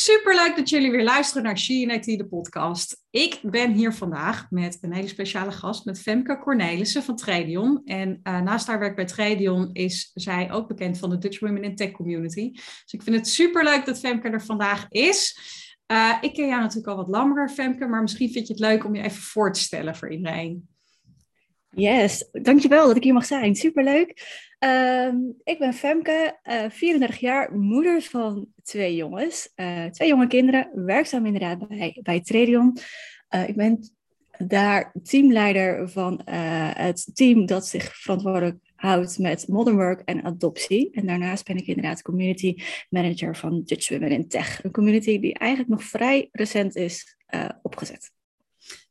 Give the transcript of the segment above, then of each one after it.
Superleuk dat jullie weer luisteren naar She de podcast. Ik ben hier vandaag met een hele speciale gast, met Femke Cornelissen van Tradion. En uh, naast haar werk bij Tradion is zij ook bekend van de Dutch Women in Tech Community. Dus ik vind het superleuk dat Femke er vandaag is. Uh, ik ken jou natuurlijk al wat langer, Femke, maar misschien vind je het leuk om je even voor te stellen voor iedereen. Yes, dankjewel dat ik hier mag zijn. Superleuk. Uh, ik ben Femke, uh, eh, 34 jaar, moeder van twee jongens. Uh, twee jonge kinderen, werkzaam inderdaad bij, bij Tradion. Uh, ik ben daar teamleider van het team dat zich verantwoordelijk houdt met modern work en adoptie. En daarnaast ben ik inderdaad community manager van Dutch Women in Tech. Een community die eigenlijk nog vrij recent is opgezet.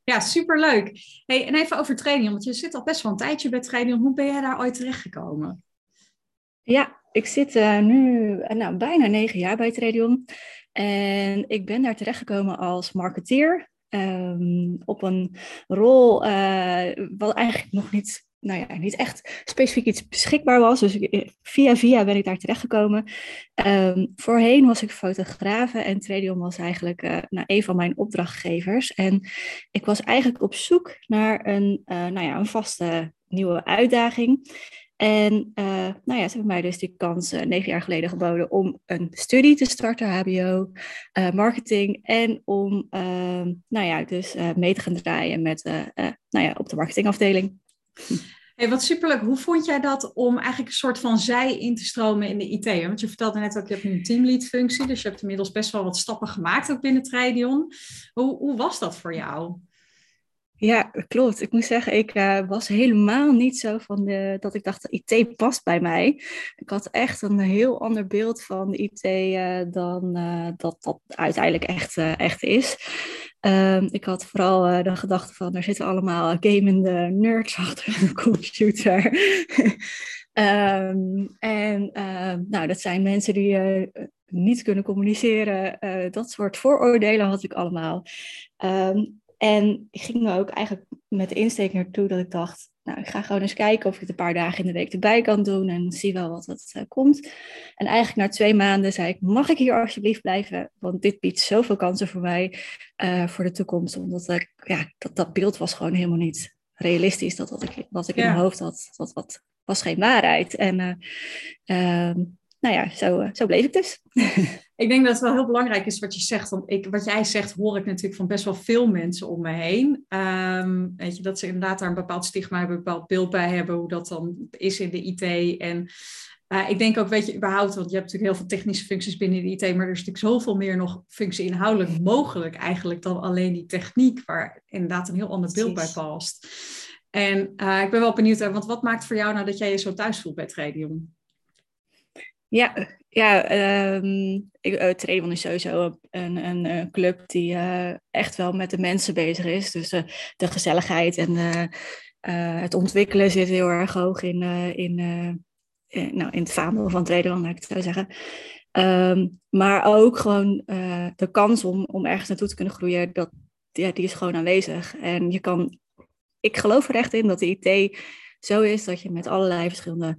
Ja, superleuk. Hey, en even over training, want je zit al best wel een tijdje bij training. Hoe ben jij daar ooit terechtgekomen? Ja, ik zit uh, nu uh, nou, bijna negen jaar bij Tradion. En ik ben daar terechtgekomen als marketeer. Um, op een rol uh, wat eigenlijk nog niet nou ja, niet echt specifiek iets beschikbaar was. Dus via via ben ik daar terechtgekomen. Um, voorheen was ik fotografe en Tradion was eigenlijk uh, nou, een van mijn opdrachtgevers. En ik was eigenlijk op zoek naar een, uh, nou ja, een vaste nieuwe uitdaging. En uh, nou ja, ze hebben mij dus die kans negen jaar geleden geboden om een studie te starten, HBO, marketing. En om, ehm, nou ja, dus mee te gaan draaien met, nou ja, op de marketingafdeling. Hey, wat superleuk. Hoe vond jij dat om eigenlijk een soort van zij in te stromen in de IT? Want je vertelde net ook, je hebt nu een teamlead functie, dus je hebt inmiddels best wel wat stappen gemaakt ook binnen Tradion. Hoe, hoe was dat voor jou? Ja, klopt. Ik moet zeggen, ik uh, was helemaal niet zo van dat ik dacht, IT past bij mij. Ik had echt een heel ander beeld van IT uh, dan uh, dat dat uiteindelijk echt, echt is. Um, ik had vooral de gedachte van, er zitten allemaal gamende nerds achter een computer. um, en nou, dat zijn mensen die niet kunnen communiceren. dat soort vooroordelen had ik allemaal. Um, en ik ging ook eigenlijk met de insteek naartoe dat ik dacht, nou, ik ga gewoon eens kijken of ik het een paar dagen in de week erbij kan doen en zie wel wat het uh, komt. En eigenlijk na twee maanden zei ik, mag ik hier alsjeblieft blijven? Want dit biedt zoveel kansen voor mij uh, voor de toekomst. Omdat ik, ja, dat, dat beeld was gewoon helemaal niet realistisch. Dat wat ik, wat ik ja. in mijn hoofd had, dat, dat was geen waarheid. En uh, nou ja, zo, zo bleef ik dus. Ik denk dat het wel heel belangrijk is wat je zegt. Want ik, wat jij zegt, hoor ik natuurlijk van best wel veel mensen om me heen. Um, weet je, dat ze inderdaad daar een bepaald stigma hebben, een bepaald beeld bij hebben, hoe dat dan is in de IT. En uh, ik denk ook, weet je, überhaupt, want je hebt natuurlijk heel veel technische functies binnen de IT, maar er is natuurlijk zoveel meer nog functie inhoudelijk mogelijk eigenlijk dan alleen die techniek, waar inderdaad een heel ander beeld bij past. En uh, ik ben wel benieuwd, want wat maakt voor jou nou dat jij je zo thuis voelt bij Tradium? Ja, ja um, uh, is sowieso een, een, een club die uh, echt wel met de mensen bezig is. Dus uh, de gezelligheid en het ontwikkelen zit heel erg hoog in, in, nou, in het vaandel van Tradion, laat ik het zo zeggen. Um, maar ook gewoon de kans om, om ergens naartoe te kunnen groeien, dat, ja, die is gewoon aanwezig. En je kan, ik geloof er echt in dat de IT zo is dat je met allerlei verschillende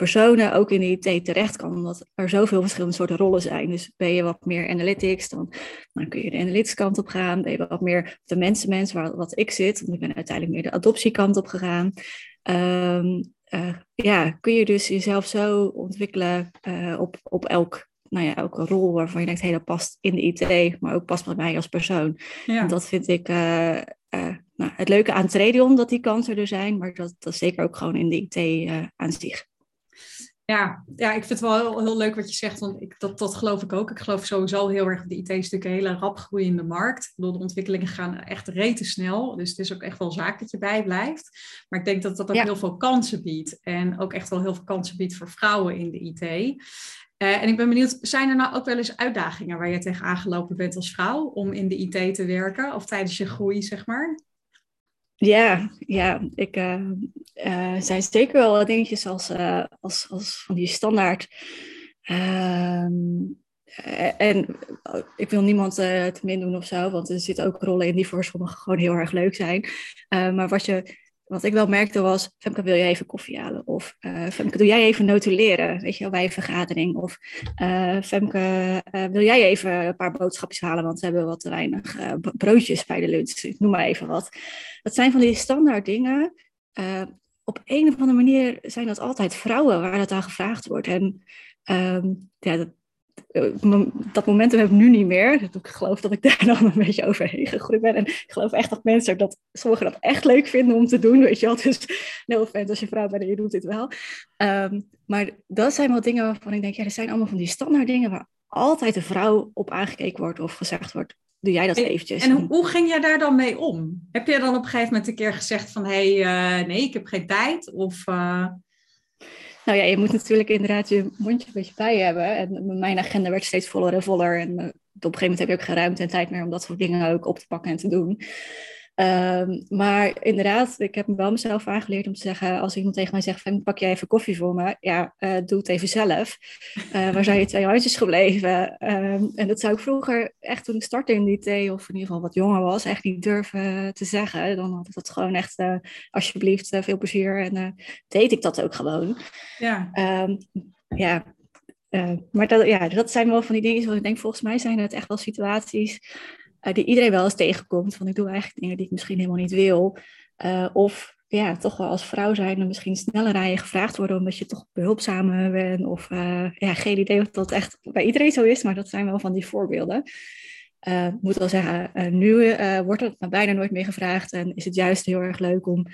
personen ook in de IT terecht kan, omdat er zoveel verschillende soorten rollen zijn. Dus ben je wat meer analytics, dan, dan kun je de analytics kant op gaan. Ben je wat meer op de mensenmens, waar wat ik zit, want ik ben uiteindelijk meer de adoptiekant op gegaan. Um, uh, ja, kun je dus jezelf zo ontwikkelen uh, op, op elk, nou ja, elke rol waarvan je denkt, hé, dat past in de IT, maar ook past bij mij als persoon. Ja. En dat vind ik uh, nou, het leuke aan Tradion, dat die kansen er zijn, maar dat, dat zeker ook gewoon in de IT aan zich. Ja, ja, ik vind het wel heel, heel leuk wat je zegt, want ik, dat, dat geloof ik ook. Ik geloof sowieso heel erg, de IT is natuurlijk een hele rap groeiende markt. de ontwikkelingen gaan echt rete snel, dus het is ook echt wel zaak dat je bijblijft. Maar ik denk dat dat ook heel veel kansen biedt en ook echt wel heel veel kansen biedt voor vrouwen in de IT. Uh, en ik ben benieuwd, zijn er nou ook wel eens uitdagingen waar je tegen aangelopen bent als vrouw om in de IT te werken of tijdens je groei, zeg maar? Ja, ja, ik uh, uh, zijn zeker wel wat dingetjes als, uh, als, als van die standaard. Ehm, en ik wil niemand te min doen of zo, want er zitten ook rollen in die voor gewoon heel erg leuk zijn. maar wat je wat ik wel merkte was, Femke, wil jij even koffie halen? Of uh, Femke, doe jij even notuleren, weet je wel, bij een vergadering? Of uh, Femke, uh, wil jij even een paar boodschapjes halen, want we hebben wat te weinig broodjes bij de lunch. Ik noem maar even wat. Dat zijn van die standaard dingen. op een of andere manier zijn dat altijd vrouwen waar dat aan gevraagd wordt. En um, ja, dat, eh, dat momentum heb ik nu niet meer. Ik geloof dat ik daar dan een beetje overheen gegroeid ben. En ik geloof echt dat mensen dat sommigen dat echt leuk vinden om te doen. Weet je wel. Dus no offense als je vrouw bent en je doet dit wel. Um, maar dat zijn wel dingen waarvan ik denk, ja, er zijn allemaal van die standaard dingen waar altijd een vrouw op aangekeken wordt of gezegd wordt. Doe jij dat en, eventjes? En hoe, hoe, ging jij daar dan mee om? Heb je dan op een gegeven moment een keer gezegd van... hé, hey, uh, nee, ik heb geen tijd? Of... Uh... Nou ja, je moet natuurlijk inderdaad je mondje een beetje bij hebben. En mijn agenda werd steeds voller en voller. En op een gegeven moment heb je ook geen ruimte en tijd meer om dat soort dingen ook op te pakken en te doen. Um, maar inderdaad, ik heb me wel mezelf aangeleerd om te zeggen, als iemand tegen mij zegt, van, pak jij even koffie voor me? Ja, uh, doe het even zelf. Uh, waar zijn je twee handjes gebleven? Um, en dat zou ik vroeger echt toen ik startte in die thee, of in ieder geval wat jonger was, echt niet durven te zeggen. Dan had ik dat gewoon echt, uh, alsjeblieft, veel plezier. En deed ik dat ook gewoon. Ja. Um, ja, maar dat, ja, dat zijn wel van die dingen, ik denk, volgens mij zijn het echt wel situaties uh, die iedereen wel eens tegenkomt. Van ik doe eigenlijk dingen die ik misschien helemaal niet wil. Uh, of ja, toch wel als vrouw zijn dan misschien sneller je gevraagd worden omdat je toch behulpzamer bent. Of uh, ja, geen idee of dat echt bij iedereen zo is, maar dat zijn wel van die voorbeelden. Ik moet wel zeggen, nu wordt het bijna nooit meer gevraagd en is het juist heel erg leuk om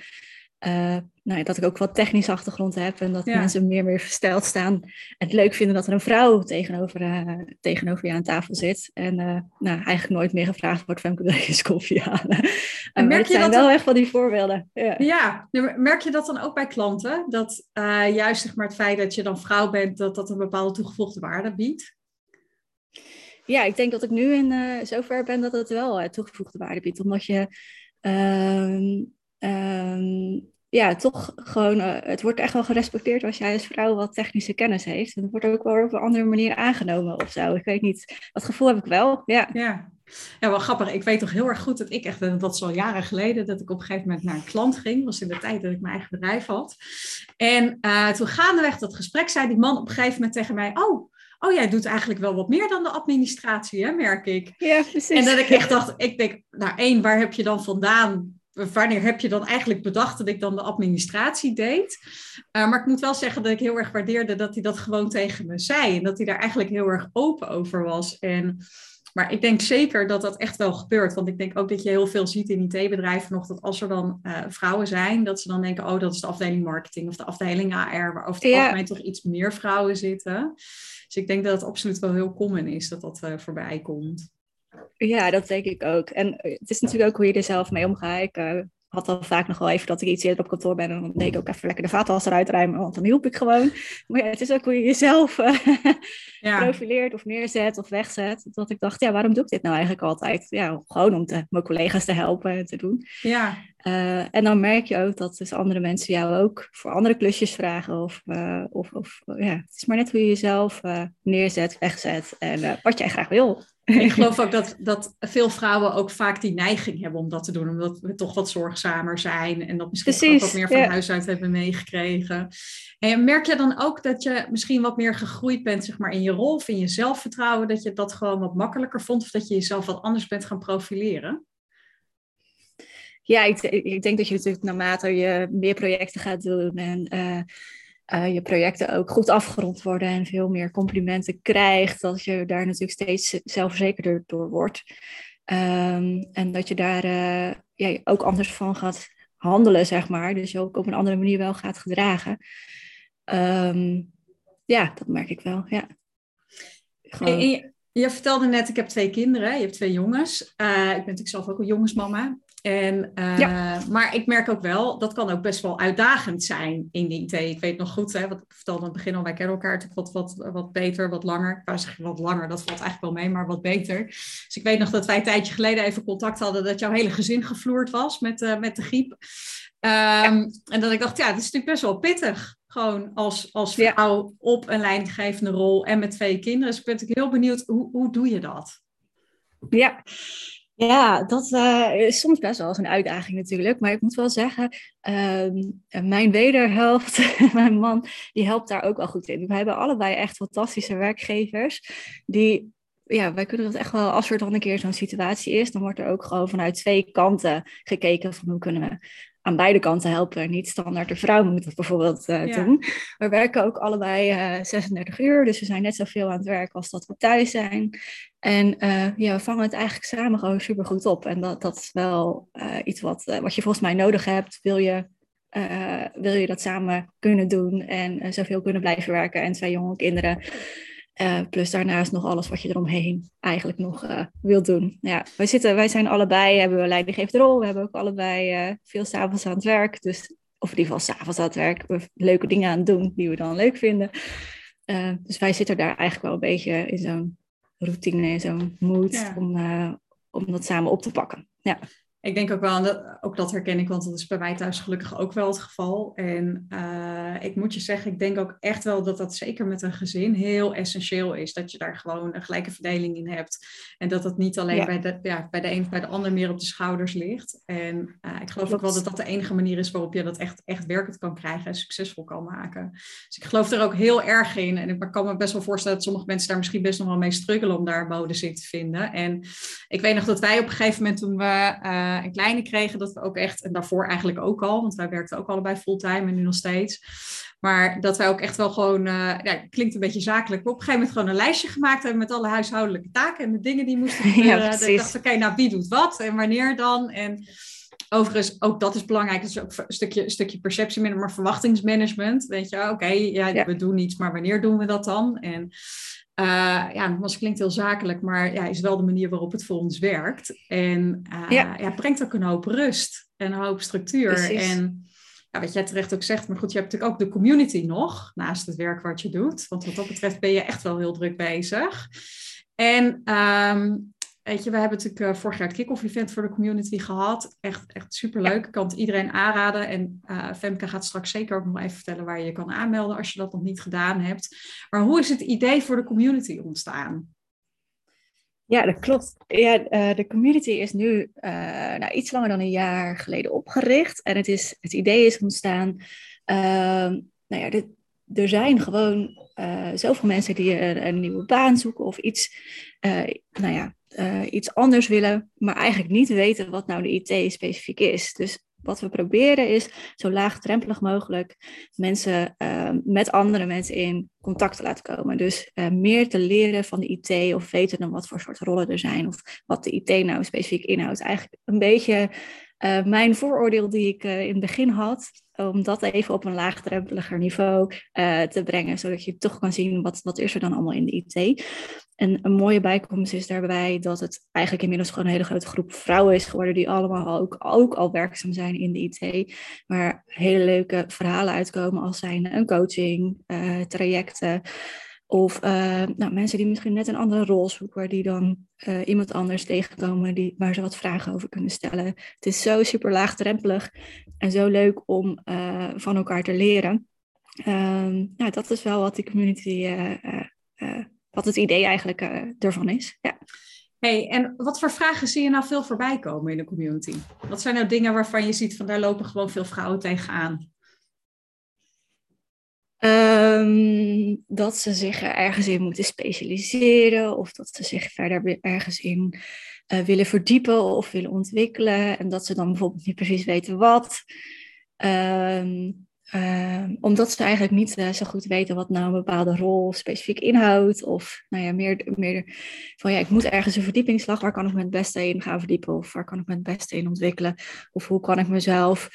uh, nou, dat ik ook wat technische achtergrond heb en dat mensen meer meer versteld staan. En het leuk vinden dat er een vrouw tegenover, uh, tegenover je aan tafel zit. En uh, nou, eigenlijk nooit meer gevraagd wordt van kun je eens koffie halen. En merk je zijn dat wel dan... echt van die voorbeelden. Ja. ja, merk je dat dan ook bij klanten? Dat juist zeg maar, het feit dat je dan vrouw bent, dat dat een bepaalde toegevoegde waarde biedt? Ja, ik denk dat ik nu in zover ben dat het wel toegevoegde waarde biedt. Omdat je ehm, um, ja, toch gewoon, uh, het wordt echt wel gerespecteerd als jij als vrouw wat technische kennis heeft. En dat wordt ook wel op een andere manier aangenomen of zo. Ik weet niet, dat gevoel heb ik wel, ja. Ja, ja wel grappig. Ik weet toch heel erg goed dat ik echt, dat is al jaren geleden, dat ik op een gegeven moment naar een klant ging. Dat was in de tijd dat ik mijn eigen bedrijf had. En uh, toen gaandeweg dat gesprek zei die man op een gegeven moment tegen mij, oh, oh, jij doet eigenlijk wel wat meer dan de administratie, hè, merk ik. Ja, precies. En dat ik echt dacht, ik denk, nou één, waar heb je dan vandaan wanneer heb je dan eigenlijk bedacht dat ik dan de administratie deed? Uh, maar ik moet wel zeggen dat ik heel erg waardeerde dat hij dat gewoon tegen me zei. En dat hij daar eigenlijk heel erg open over was. En, maar ik denk zeker dat dat echt wel gebeurt. Want ik denk ook dat je heel veel ziet in IT-bedrijven nog dat als er dan uh, vrouwen zijn, dat ze dan denken, oh dat is de afdeling marketing of de afdeling AR, waar over het ja. algemeen toch iets meer vrouwen zitten. Dus ik denk dat het absoluut wel heel common is dat dat uh, voorbij komt. Ja, dat denk ik ook. En eh, het is natuurlijk ook hoe je er zelf mee omgaat. Ik uh, had dan vaak nog wel even dat ik iets eerder op kantoor ben. En dan deed ik ook even lekker de vaatwas eruit ruimen. Want dan hielp ik gewoon. Maar ja, het is ook hoe je jezelf uh, ja. profileert of neerzet of wegzet. Dat ik dacht, ja, waarom doe ik dit nou eigenlijk altijd? Ja, gewoon om te, mijn collega's te helpen en te doen. Ja. Uh, en dan merk je ook dat dus andere mensen jou ook voor andere klusjes vragen. Of, uh, of, of ja, het is maar net hoe je jezelf neerzet, wegzet en wat jij graag wil. Ik geloof ook dat, dat veel vrouwen ook vaak die neiging hebben om dat te doen. Omdat we toch wat zorgzamer zijn. En dat misschien Precies, wat meer van ja. huis uit hebben meegekregen. En merk je dan ook dat je misschien wat meer gegroeid bent zeg maar, in je rol of in je zelfvertrouwen? Dat je dat gewoon wat makkelijker vond? Of dat je jezelf wat anders bent gaan profileren? Ja, ik, ik denk dat je natuurlijk naarmate je meer projecten gaat doen en... Uh, uh, je projecten ook goed afgerond worden en veel meer complimenten krijgt, dat je daar natuurlijk steeds zelfverzekerder door wordt. Um, en dat je daar uh, ja, ook anders van gaat handelen, zeg maar. Dus je ook op een andere manier wel gaat gedragen. Um, ja, dat merk ik wel, ja. Je, je, vertelde net, ik heb twee kinderen, je hebt twee jongens. Uh, ik ben natuurlijk zelf ook een jongensmama. En, uh, Maar ik merk ook wel, dat kan ook best wel uitdagend zijn in die IT. Ik weet nog goed, hè, wat ik vertelde aan het begin al, wij kennen elkaar natuurlijk wat, wat, wat beter, wat langer. Ik wou zeggen wat langer, dat valt eigenlijk wel mee, maar wat beter. Dus ik weet nog dat wij een tijdje geleden even contact hadden, dat jouw hele gezin gevloerd was met, uh, met de griep. Um, ja. En dat ik dacht, ja, het is natuurlijk best wel pittig. Gewoon als, als vrouw ja. op een leidinggevende rol en met twee kinderen. Dus ik ben natuurlijk heel benieuwd, hoe, hoe doe je dat? Ja, Ja, dat uh, is soms best wel een uitdaging natuurlijk. Maar ik moet wel zeggen, uh, mijn wederhelft, mijn man, die helpt daar ook wel goed in. We hebben allebei echt fantastische werkgevers. Die, ja, wij kunnen dat echt wel, als er dan een keer zo'n situatie is, dan wordt er ook gewoon vanuit twee kanten gekeken van hoe kunnen we aan beide kanten helpen. Niet standaard de vrouw moet dat bijvoorbeeld uh, doen. We werken ook allebei uh, 36 uur, dus we zijn net zoveel aan het werk als dat we thuis zijn. En uh, ja, we vangen het eigenlijk samen gewoon super goed op. En dat, dat is wel iets wat, wat je volgens mij nodig hebt. Wil je, wil je dat samen kunnen doen en zoveel kunnen blijven werken en twee jonge kinderen. Uh, plus daarnaast nog alles wat je eromheen eigenlijk nog uh, wilt doen. Ja, wij, zitten, wij zijn allebei, hebben we leidinggevende rol. We hebben ook allebei uh, veel s'avonds aan het werk. Dus, of in ieder geval s'avonds aan het werk. We leuke dingen aan het doen die we dan leuk vinden. dus wij zitten daar eigenlijk wel een beetje in zo'n routine, in zo'n mood ja. om, om dat samen op te pakken. Ja. Ik denk ook wel, dat, ook dat herken ik, want dat is bij mij thuis gelukkig ook wel het geval. En uh, ik moet je zeggen, ik denk ook echt wel dat dat zeker met een gezin heel essentieel is. Dat je daar gewoon een gelijke verdeling in hebt. En dat het niet alleen ja. bij, de, ja, bij de een of bij de ander meer op de schouders ligt. En uh, ik geloof ook wel dat dat de enige manier is waarop je dat echt, echt werkend kan krijgen en succesvol kan maken. Dus ik geloof er ook heel erg in. En ik kan me best wel voorstellen dat sommige mensen daar misschien best nog wel mee struggelen om daar modus in te vinden. En ik weet nog dat wij op een gegeven moment toen we... Uh, een kleine kregen, dat we ook echt, en daarvoor eigenlijk ook al, want wij werkten ook allebei fulltime en nu nog steeds. Maar dat wij ook echt wel gewoon, uh, ja, klinkt een beetje zakelijk, maar op een gegeven moment gewoon een lijstje gemaakt hebben met alle huishoudelijke taken en de dingen die moesten gebeuren. Ja, ik dacht, oké, okay, nou wie doet wat en wanneer dan? En overigens, ook dat is belangrijk, dat is ook een stukje, een stukje perceptie, maar verwachtingsmanagement. Weet je, oké, okay, ja, ja, we doen iets, maar wanneer doen we dat dan? En uh, ja, nogmaals, klinkt heel zakelijk, maar ja, is wel de manier waarop het voor ons werkt. En uh, ja. ja. brengt ook een hoop rust en een hoop structuur. Precies. En ja, wat jij terecht ook zegt, maar goed, je hebt natuurlijk ook de community nog, naast het werk wat je doet. Want wat dat betreft ben je echt wel heel druk bezig. En um, Weet je, we hebben natuurlijk uh, vorig jaar het kick-off event voor de community gehad. Echt, echt superleuk. Ik kan het iedereen aanraden. En uh, Femke gaat straks zeker ook nog even vertellen waar je je kan aanmelden als je dat nog niet gedaan hebt. Maar hoe is het idee voor de community ontstaan? Ja, dat klopt. Ja, uh, de community is nu nou, iets langer dan een jaar geleden opgericht. En het, is, het idee is ontstaan. Ehm, nou ja, er zijn gewoon zoveel mensen die een, een, nieuwe baan zoeken of iets. nou ja, iets anders willen, maar eigenlijk niet weten wat nou de IT specifiek is. Dus wat we proberen is zo laagdrempelig mogelijk mensen uh, met andere mensen in contact te laten komen. Dus uh, meer te leren van de IT of weten dan wat voor soort rollen er zijn of wat de IT nou specifiek inhoudt. Eigenlijk een beetje mijn vooroordeel die ik in het begin had, om dat even op een laagdrempeliger niveau uh, te brengen, zodat je toch kan zien wat, wat is er dan allemaal in de IT. En een mooie bijkomst is daarbij dat het eigenlijk inmiddels gewoon een hele grote groep vrouwen is geworden die allemaal ook, ook al werkzaam zijn in de IT, maar hele leuke verhalen uitkomen als zijn een coaching, trajecten. Of uh, nou, mensen die misschien net een andere rol zoeken, die dan uh, iemand anders tegenkomen die, waar ze wat vragen over kunnen stellen. Het is zo super laagdrempelig en zo leuk om uh, van elkaar te leren. Um, nou, dat is wel wat die community, wat het idee eigenlijk ervan is. Ja. Hey, en wat voor vragen zie je nou veel voorbij komen in de community? Wat zijn nou dingen waarvan je ziet van daar lopen gewoon veel vrouwen tegenaan? Um, dat ze zich ergens in moeten specialiseren of dat ze zich verder ergens in uh, willen verdiepen of willen ontwikkelen en dat ze dan bijvoorbeeld niet precies weten wat. Um, uh, omdat ze eigenlijk niet uh, zo goed weten wat nou een bepaalde rol specifiek inhoudt. Of nou ja, meer, meer van ja, ik moet ergens een verdiepingsslag. Waar kan ik me het beste in gaan verdiepen? Of waar kan ik me het beste in ontwikkelen? Of hoe kan ik mezelf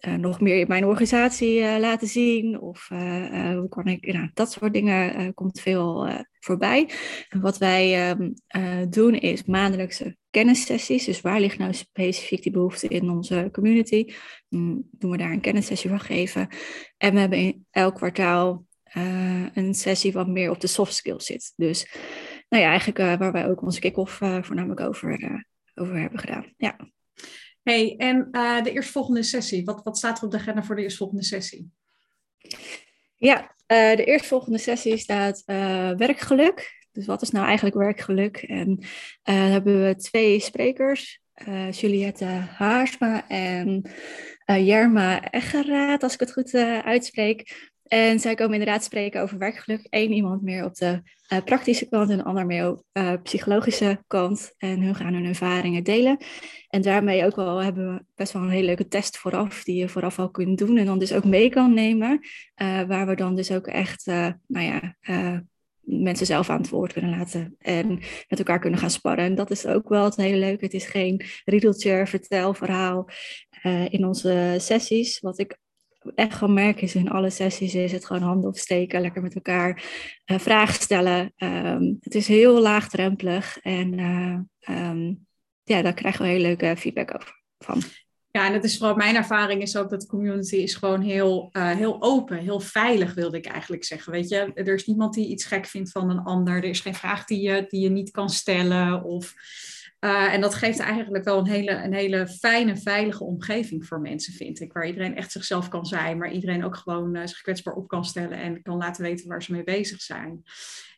uh, nog meer in mijn organisatie uh, laten zien? Of uh, hoe kan ik, nou, dat soort dingen komt veel voorbij. Wat wij um, doen is maandelijkse kennissessies. Dus waar ligt nou specifiek die behoefte in onze community? Um, doen we daar een kennissessie van geven. En we hebben in elk kwartaal een sessie wat meer op de soft skills zit. Dus nou ja, eigenlijk waar wij ook onze kick-off voornamelijk over, over hebben gedaan. Ja en uh, de eerstvolgende sessie, wat, wat staat er op de agenda voor de eerstvolgende sessie? Ja, uh, de eerstvolgende sessie staat uh, werkgeluk. Dus wat is nou eigenlijk werkgeluk? En hebben we twee sprekers, Juliette Haarsma en Jerma Eggeraat, als ik het goed uitspreek. En zij komen inderdaad spreken over werkgeluk. Eén iemand meer op de uh, praktische kant en een ander meer op uh, psychologische kant. En hun gaan hun ervaringen delen. En daarmee ook wel hebben we best wel een hele leuke test vooraf, die je vooraf al kunt doen. En dan dus ook mee kan nemen. Uh, waar we dan dus ook echt, nou ja, mensen zelf aan het woord kunnen laten. En met elkaar kunnen gaan sparren. En dat is ook wel het hele leuke. Het is geen riedeltje, vertelverhaal in onze sessies. Wat ik echt gewoon merken is in alle sessies is het gewoon handen opsteken, lekker met elkaar uh, vragen stellen. Um, het is heel laagdrempelig en uh, um, ja, daar krijgen we heel leuke feedback over van. Ja, en het is vooral mijn ervaring is ook dat de community is gewoon heel, uh, heel open, heel veilig, wilde ik eigenlijk zeggen. Weet je, er is niemand die iets gek vindt van een ander. Er is geen vraag die je, die je niet kan stellen. Of uh, en dat geeft eigenlijk wel een hele, een hele fijne, veilige omgeving voor mensen, vind ik. Waar iedereen echt zichzelf kan zijn, maar iedereen ook gewoon uh, zich kwetsbaar op kan stellen en kan laten weten waar ze mee bezig zijn.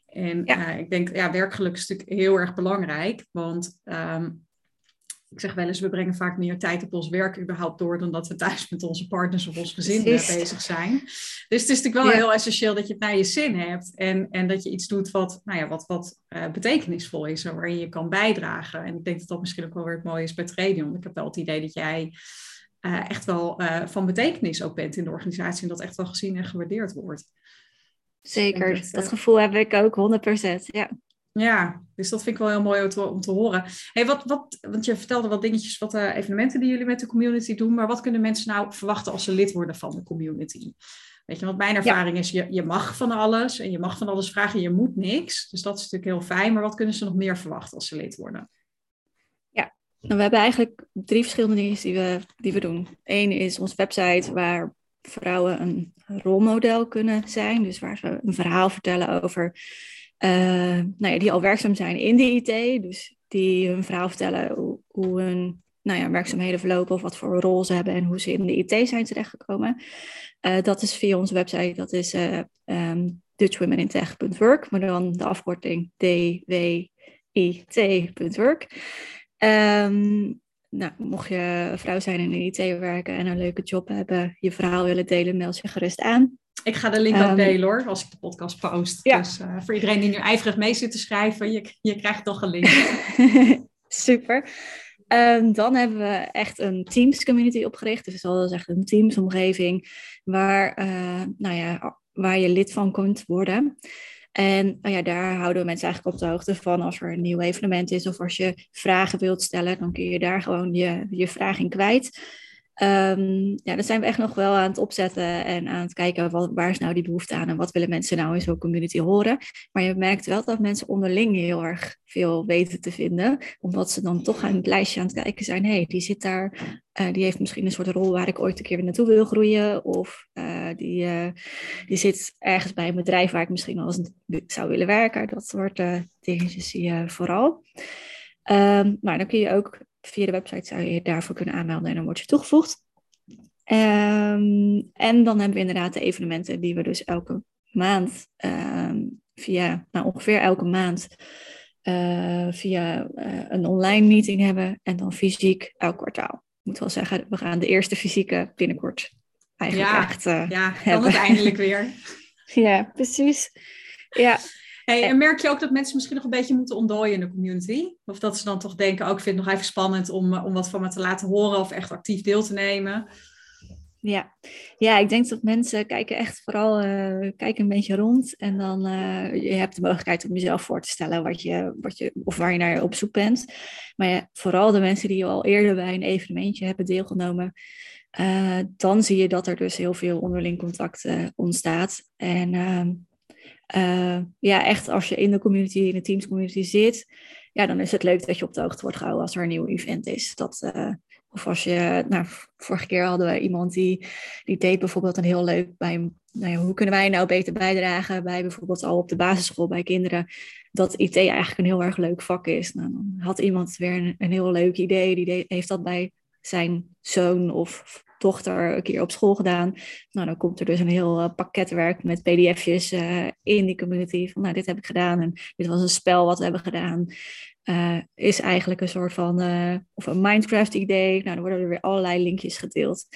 En ja. uh, ik denk, ja, werkgeluk is natuurlijk heel erg belangrijk, want um, ik zeg wel eens, we brengen vaak meer tijd op ons werk überhaupt door dan dat we thuis met onze partners of ons gezin Precies. bezig zijn. Dus het is natuurlijk wel ja. heel essentieel dat je het naar je zin hebt en, en dat je iets doet wat, nou ja, wat, wat uh, betekenisvol is en waarin je kan bijdragen. En ik denk dat dat misschien ook wel weer het mooie is bij Tradion. Ik heb wel het idee dat jij uh, echt wel uh, van betekenis ook bent in de organisatie en dat echt wel gezien en gewaardeerd wordt. Zeker, dat, dat gevoel heb ik ook 100%. Ja. Ja, dus dat vind ik wel heel mooi om te, om te horen. Hey, wat, wat, want je vertelde wat dingetjes, wat uh, evenementen die jullie met de community doen, maar wat kunnen mensen nou verwachten als ze lid worden van de community? Weet je, want mijn ervaring ja. is, je, je mag van alles en je mag van alles vragen, je moet niks. Dus dat is natuurlijk heel fijn, maar wat kunnen ze nog meer verwachten als ze lid worden? Ja, nou, we hebben eigenlijk drie verschillende dingen die we, die we doen. Eén is onze website waar vrouwen een rolmodel kunnen zijn, dus waar ze een verhaal vertellen over nou ja, die al werkzaam zijn in de IT. Dus die hun verhaal vertellen hoe, hun nou ja, werkzaamheden verlopen of wat voor rol ze hebben en hoe ze in de IT zijn terechtgekomen. Uh, dat is via onze website, dat is uh, um, dutchwomenintech.work, maar dan de afkorting dwit.work. Um, nou, mocht je vrouw zijn in de IT werken en een leuke job hebben, je verhaal willen delen, meld je gerust aan. Ik ga de link ook um, delen hoor, als ik de podcast post. Ja. Dus uh, voor iedereen die nu ijverig mee zit te schrijven, je, je krijgt toch een link. Super. Um, dan hebben we echt een Teams community opgericht. Dus dat is echt een Teams omgeving waar, uh, nou ja, waar je lid van kunt worden. En nou ja, daar houden we mensen eigenlijk op de hoogte van als er een nieuw evenement is of als je vragen wilt stellen, dan kun je daar gewoon je, je vraag in kwijt. Um, ja, dan zijn we echt nog wel aan het opzetten en aan het kijken waar is nou die behoefte aan en wat willen mensen nou in zo'n community horen. Maar je merkt wel dat mensen onderling heel erg veel weten te vinden, omdat ze dan toch aan het lijstje aan het kijken zijn. Hey, die zit daar, uh, die heeft misschien een soort rol waar ik ooit een keer weer naartoe wil groeien. Of uh, die, uh, die zit ergens bij een bedrijf waar ik misschien wel eens zou willen werken. Dat soort dingetjes zie je vooral. Um, maar dan kun je ook via de website zou je je daarvoor kunnen aanmelden en dan word je toegevoegd. Um, en dan hebben we inderdaad de evenementen die we dus elke maand um, via, nou ongeveer elke maand uh, via uh, een online meeting hebben en dan fysiek elk kwartaal. Ik moet wel zeggen, we gaan de eerste fysieke binnenkort eigenlijk ja, echt uh, Ja, kan het eindelijk weer. ja, precies. Ja, Hey, en merk je ook dat mensen misschien nog een beetje moeten ontdooien in de community? Of dat ze dan toch denken, ook oh, ik vind het nog even spannend om, om wat van me te laten horen of echt actief deel te nemen? Ja, ja ik denk dat mensen kijken echt vooral uh, kijken een beetje rond. En dan uh, je hebt de mogelijkheid om jezelf voor te stellen wat je, wat je, of waar je naar op zoek bent. Maar ja, vooral de mensen die al eerder bij een evenementje hebben deelgenomen. Uh, dan zie je dat er dus heel veel onderling contact ontstaat. En ehm, uh, ja, echt als je in de community, in de Teams community zit, ja, dan is het leuk dat je op de hoogte wordt gehouden als er een nieuw event is. Dat, uh, of als je, nou, vorige keer hadden we iemand die, die deed bijvoorbeeld een heel leuk bij, nou ja, hoe kunnen wij nou beter bijdragen bij bijvoorbeeld al op de basisschool bij kinderen, dat IT eigenlijk een heel erg leuk vak is. Nou, dan had iemand weer een, heel leuk idee, die heeft dat bij zijn zoon of dochter een keer op school gedaan. Nou, dan komt er dus een heel uh, pakketwerk met pdf'jes uh, in die community. Van, nou, dit heb ik gedaan en dit was een spel wat we hebben gedaan. Uh, is eigenlijk een soort van, of een Minecraft-idee. Nou, dan worden er weer allerlei linkjes gedeeld.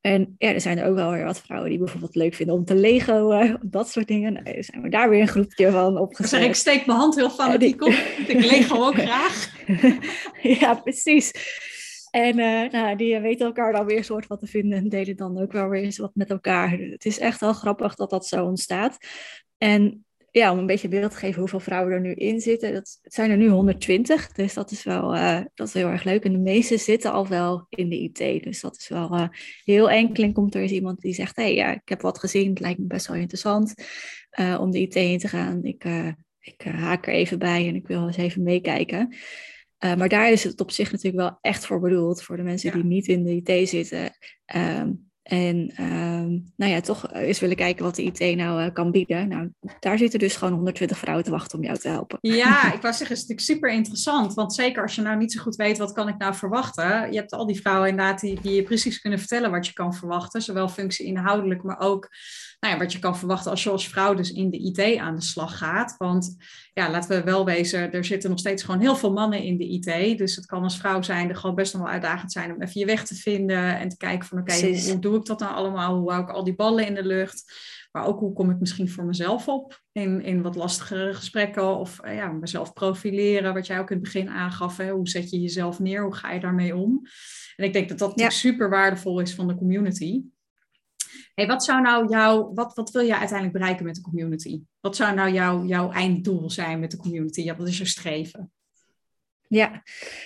En ja, er zijn er ook wel weer wat vrouwen die bijvoorbeeld leuk vinden om te Lego, dat soort dingen. Nou, zijn we daar weer een groepje van opgezet. Zeg, ik steek mijn hand heel fanatiek op. Ik Lego ook graag. ja, precies. En uh, nou, die weten elkaar dan weer soort wat te vinden en delen dan ook wel weer eens wat met elkaar. Het is echt wel grappig dat dat zo ontstaat. En ja, om een beetje beeld te geven hoeveel vrouwen er nu in zitten. Dat, het zijn er nu 120, dus dat is wel uh, dat is heel erg leuk. En de meeste zitten al wel in de IT. Dus dat is wel heel enkel. komt er eens iemand die zegt, hé, hey, ja, ik heb wat gezien. Het lijkt me best wel interessant om de IT in te gaan. Ik, ik haak er even bij en ik wil eens even meekijken. Uh, maar daar is het op zich natuurlijk wel echt voor bedoeld, voor de mensen die niet in de IT zitten. Um, en um, nou ja, toch eens willen kijken wat de IT nou uh, kan bieden. Nou, daar zitten dus gewoon 120 vrouwen te wachten om jou te helpen. Ja, ik wou zeggen, het is natuurlijk super interessant. Want zeker als je nou niet zo goed weet, wat kan ik nou verwachten? Je hebt al die vrouwen inderdaad die, die je precies kunnen vertellen wat je kan verwachten. Zowel functie inhoudelijk, maar ook nou ja, wat je kan verwachten als je als vrouw dus in de IT aan de slag gaat. Want ja, laten we wel wezen, er zitten nog steeds gewoon heel veel mannen in de IT. Dus het kan als vrouw zijn er gewoon best nog wel uitdagend zijn om even je weg te vinden en te kijken van oké, hoe, doe ik dat nou allemaal? Hoe hou ik al die ballen in de lucht? Maar ook hoe kom ik misschien voor mezelf op in, in wat lastigere gesprekken of uh, ja, mezelf profileren, wat jij ook in het begin aangaf. Hè? Hoe zet je jezelf neer? Hoe ga je daarmee om? En ik denk dat dat super waardevol is van de community. Hey, wat zou nou jouw, wat, wat wil je uiteindelijk bereiken met de community? Wat zou nou jouw, jouw einddoel zijn met de community? Ja, wat is je streven? Ja,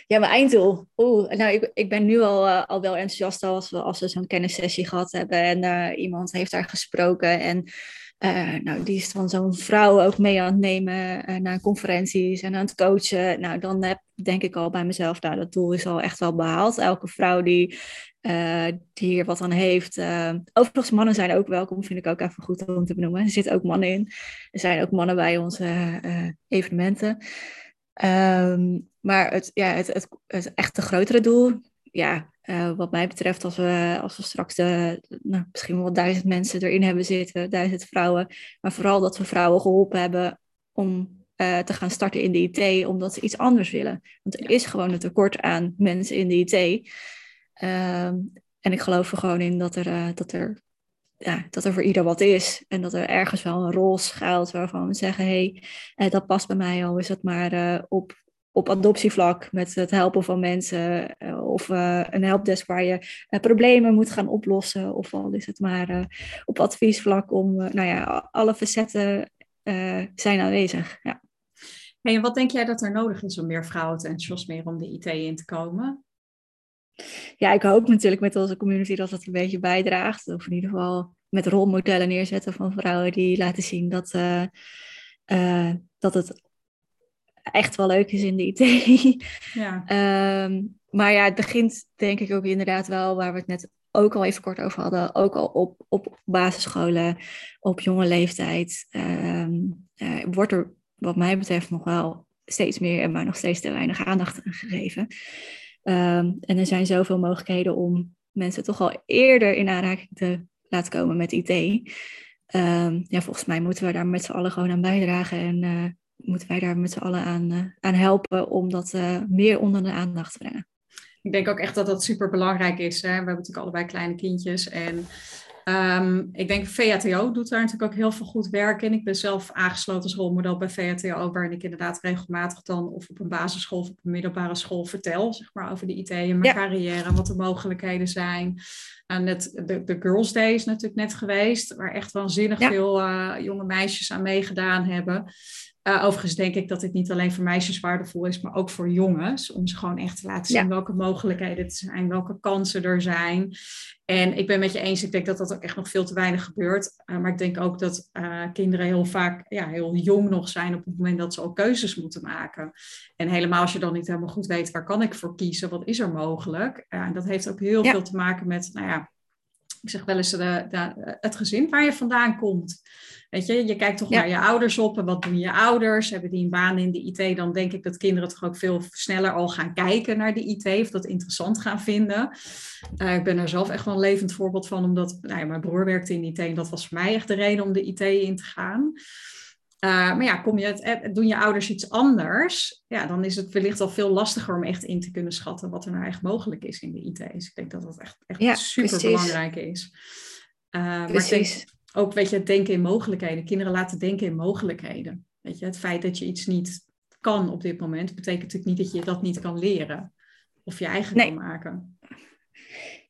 ja mijn einddoel. Oeh, nou, ik, ik ben nu al, uh, al wel enthousiast als we, als we zo'n kennissessie gehad hebben en uh, iemand heeft daar gesproken. En uh, nou, die is van zo'n vrouw ook mee aan het nemen naar conferenties en aan het coachen. Nou, dan heb denk ik al bij mezelf, nou, dat doel is al echt wel behaald. Elke vrouw die hier wat aan heeft. Overigens, mannen zijn ook welkom, vind ik ook even goed om te benoemen. Er zitten ook mannen in. Er zijn ook mannen bij onze evenementen. Um, maar het, ja, het, het, het echte grotere doel, ja, wat mij betreft, als we, als we straks de, nou, misschien wel duizend mensen erin hebben zitten, duizend vrouwen, maar vooral dat we vrouwen geholpen hebben om te gaan starten in de IT, omdat ze iets anders willen. Want er is gewoon een tekort aan mensen in de IT. Ehm, en ik geloof er gewoon in dat er, uh, dat, er, ja, dat er voor ieder wat is. En dat er ergens wel een rol schuilt waarvan we zeggen: hé, hey, dat past bij mij al. Is het maar op, op adoptievlak met het helpen van mensen. of een helpdesk waar je problemen moet gaan oplossen. Of al is het maar op adviesvlak om, nou ja, alle facetten zijn aanwezig. Ja. Hey, en wat denk jij dat er nodig is om meer vrouwen te enthousiasmeren om de IT in te komen? ja, ik hoop natuurlijk met onze community dat het een beetje bijdraagt. Of in ieder geval met rolmodellen neerzetten van vrouwen die laten zien dat, uh, uh, dat het echt wel leuk is in de IT. Ja. um, maar ja, het begint denk ik ook inderdaad wel waar we het net ook al even kort over hadden. Ook al op, op basisscholen, op jonge leeftijd. Um, uh, wordt er wat mij betreft nog wel steeds meer, maar nog steeds te weinig aandacht aan gegeven. Um, en er zijn zoveel mogelijkheden om mensen toch al eerder in aanraking te laten komen met IT. Um, ehm, ja, volgens mij moeten we daar met z'n allen gewoon aan bijdragen en uh, moeten wij daar met z'n allen aan, uh, aan helpen om dat uh, meer onder de aandacht te brengen. Ik denk ook echt dat dat super belangrijk is. Hè? We hebben natuurlijk allebei kleine kindjes en Um, ik denk VHTO doet daar natuurlijk ook heel veel goed werk in. Ik ben zelf aangesloten als rolmodel bij VHTO, waarin ik inderdaad regelmatig dan of op een basisschool of op een middelbare school vertel, zeg maar, over de IT en mijn carrière en wat de mogelijkheden zijn. En net, de, de Girls Day is natuurlijk net geweest, waar echt waanzinnig veel uh, jonge meisjes aan meegedaan hebben. Uh, overigens denk ik dat dit niet alleen voor meisjes waardevol is, maar ook voor jongens. Om ze gewoon echt te laten zien welke mogelijkheden er zijn, welke kansen er zijn. En ik ben met je eens, ik denk dat dat ook echt nog veel te weinig gebeurt. Uh, maar ik denk ook dat uh, kinderen heel vaak ja, heel jong nog zijn op het moment dat ze al keuzes moeten maken. En helemaal als je dan niet helemaal goed weet, waar kan ik voor kiezen? Wat is er mogelijk? en dat heeft ook heel veel te maken met, nou ja, ik zeg wel eens de, de, het gezin waar je vandaan komt. Weet je, je kijkt toch naar je ouders op en wat doen je ouders? Hebben die een baan in de IT? Dan denk ik dat kinderen toch ook veel sneller al gaan kijken naar de IT of dat interessant gaan vinden. Uh, ik ben er zelf echt wel een levend voorbeeld van, omdat nou ja, mijn broer werkte in de IT en dat was voor mij echt de reden om de IT in te gaan. Uh, maar ja, kom je het, eh, doen je ouders iets anders, ja, dan is het wellicht al veel lastiger om echt in te kunnen schatten wat er nou echt mogelijk is in de IT. Dus ik denk dat dat echt, echt ja, super belangrijk is. Uh, maar ik ook, weet je, het denken in mogelijkheden. Kinderen laten denken in mogelijkheden. Weet je, het feit dat je iets niet kan op dit moment, betekent natuurlijk niet dat je dat niet kan leren. Of je eigen kan maken.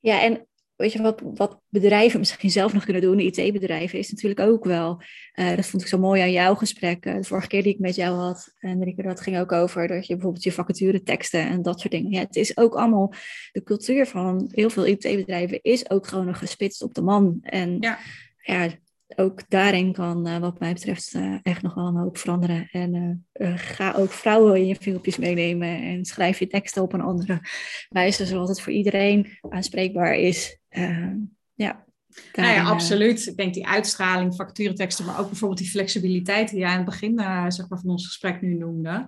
Ja, en weet je wat, wat bedrijven misschien zelf nog kunnen doen, IT-bedrijven, is natuurlijk ook wel. Uh, dat vond ik zo mooi aan jouw gesprek. Uh, de vorige keer die ik met jou had, en Rieke, dat ging ook over dat je bijvoorbeeld je vacature teksten en dat soort dingen. Ja, het is ook allemaal, de cultuur van heel veel IT-bedrijven is ook gewoon nog gespitst op de man. En ja, ja ook daarin kan, uh, wat mij betreft, echt nog wel een hoop veranderen. En ga ook vrouwen in je filmpjes meenemen en schrijf je teksten op een andere wijze, zodat het voor iedereen aanspreekbaar is. Uh, ja. Nou ja, absoluut. Ik denk die uitstraling, facturenteksten, maar ook bijvoorbeeld die flexibiliteit die jij aan het begin uh, zeg maar, van ons gesprek nu noemde.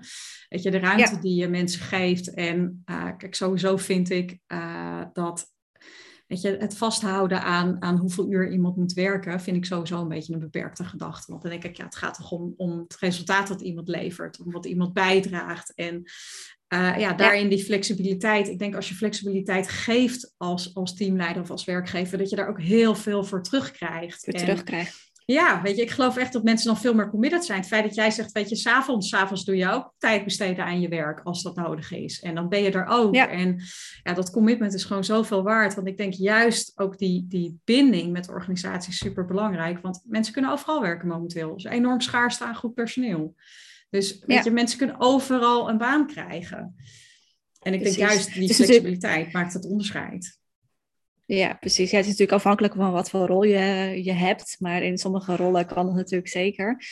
Weet je, de ruimte die je mensen geeft. En uh, kijk, sowieso vind ik dat Weet je, het vasthouden aan, aan hoeveel uur iemand moet werken, vind ik sowieso een beetje een beperkte gedachte. Want dan denk ik, ja, het gaat toch om, om het resultaat dat iemand levert, om wat iemand bijdraagt. En uh, ja, daarin die flexibiliteit. Ik denk als je flexibiliteit geeft als, als teamleider of als werkgever, dat je daar ook heel veel voor terugkrijgt. Voor terugkrijgt. Ja, weet je, ik geloof echt dat mensen dan veel meer committed zijn. Het feit dat jij zegt, weet je, s'avonds, s'avonds doe je ook tijd besteden aan je werk als dat nodig is. En dan ben je er ook. En ja, dat commitment is gewoon zoveel waard. Want ik denk juist ook die, die binding met de organisatie is super belangrijk. Want mensen kunnen overal werken momenteel. Er is enorm schaarste aan goed personeel. Dus weet je, mensen kunnen overal een baan krijgen. En ik denk juist die flexibiliteit maakt het onderscheid. Ja, precies. Ja, het is natuurlijk afhankelijk van wat voor rol je, je hebt. Maar in sommige rollen kan het natuurlijk zeker.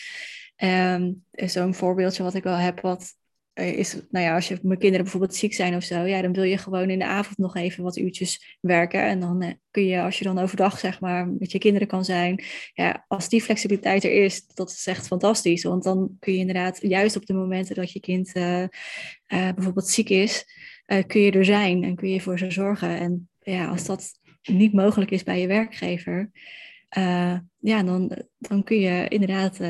Um, Zo'n voorbeeldje wat ik wel heb, wat is, nou ja, als je, mijn kinderen bijvoorbeeld ziek zijn of zo, ja, dan wil je gewoon in de avond nog even wat uurtjes werken. En dan eh, kun je, als je dan overdag zeg maar met je kinderen kan zijn, ja, als die flexibiliteit er is, dat is echt fantastisch. Want dan kun je inderdaad, juist op de momenten dat je kind uh, bijvoorbeeld ziek is, kun je er zijn en kun je voor ze zorgen. En ja, als dat niet mogelijk is bij je werkgever, ja, dan, dan kun je inderdaad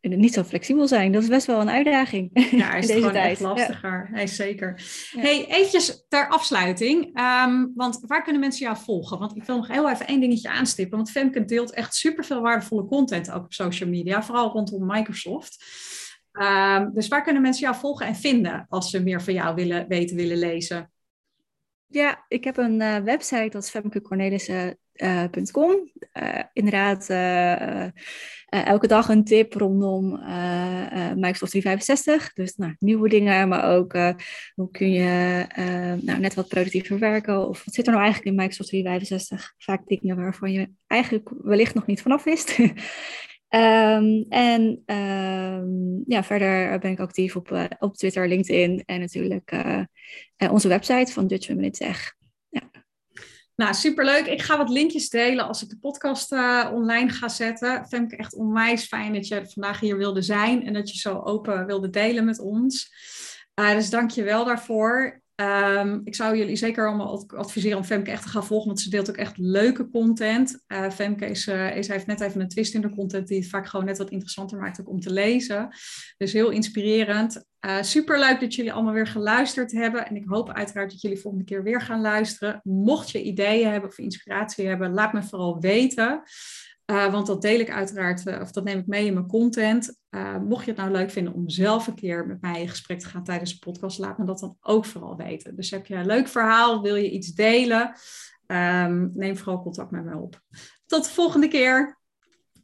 niet zo flexibel zijn. Dat is best wel een uitdaging. Ja, is deze gewoon tijd. echt lastiger. Ja. zeker. Hey, eventjes ter afsluiting. Um, want waar kunnen mensen jou volgen? Want ik wil nog heel even één dingetje aanstippen. Want Femke deelt echt superveel waardevolle content ook op social media. Vooral rondom Microsoft. Um, dus waar kunnen mensen jou volgen en vinden als ze meer van jou willen weten, willen lezen? Ja, ik heb een uh, website, dat is femkecornelissen.com. Uh, inderdaad, uh, elke dag een tip rondom Microsoft 365. Dus nou, nieuwe dingen, maar ook hoe kun je nou, net wat productiever werken. Of wat zit er nou eigenlijk in Microsoft 365? Vaak dingen waarvan je eigenlijk wellicht nog niet vanaf wist. Um, en um, ja, verder ben ik actief op, op Twitter, LinkedIn en natuurlijk onze website van Dutch Women in Tech. Nou, superleuk. Ik ga wat linkjes delen als ik de podcast online ga zetten. Ik echt onwijs fijn dat je vandaag hier wilde zijn en dat je zo open wilde delen met ons. dus dank je wel daarvoor. Um, ik zou jullie zeker allemaal adviseren om Femke echt te gaan volgen, want ze deelt ook echt leuke content. Uh, Femke is, uh, is, heeft net even een twist in de content die het vaak gewoon net wat interessanter maakt ook om te lezen. Dus heel inspirerend. Uh, Super leuk dat jullie allemaal weer geluisterd hebben. En ik hoop uiteraard dat jullie volgende keer weer gaan luisteren. Mocht je ideeën hebben of inspiratie hebben, laat me vooral weten. Uh, want dat deel ik uiteraard, uh, of dat neem ik mee in mijn content. Uh, mocht je het nou leuk vinden om zelf een keer met mij in gesprek te gaan tijdens de podcast, laat me dat dan ook vooral weten. Dus heb je een leuk verhaal, wil je iets delen, um, neem vooral contact met me op. Tot de volgende keer.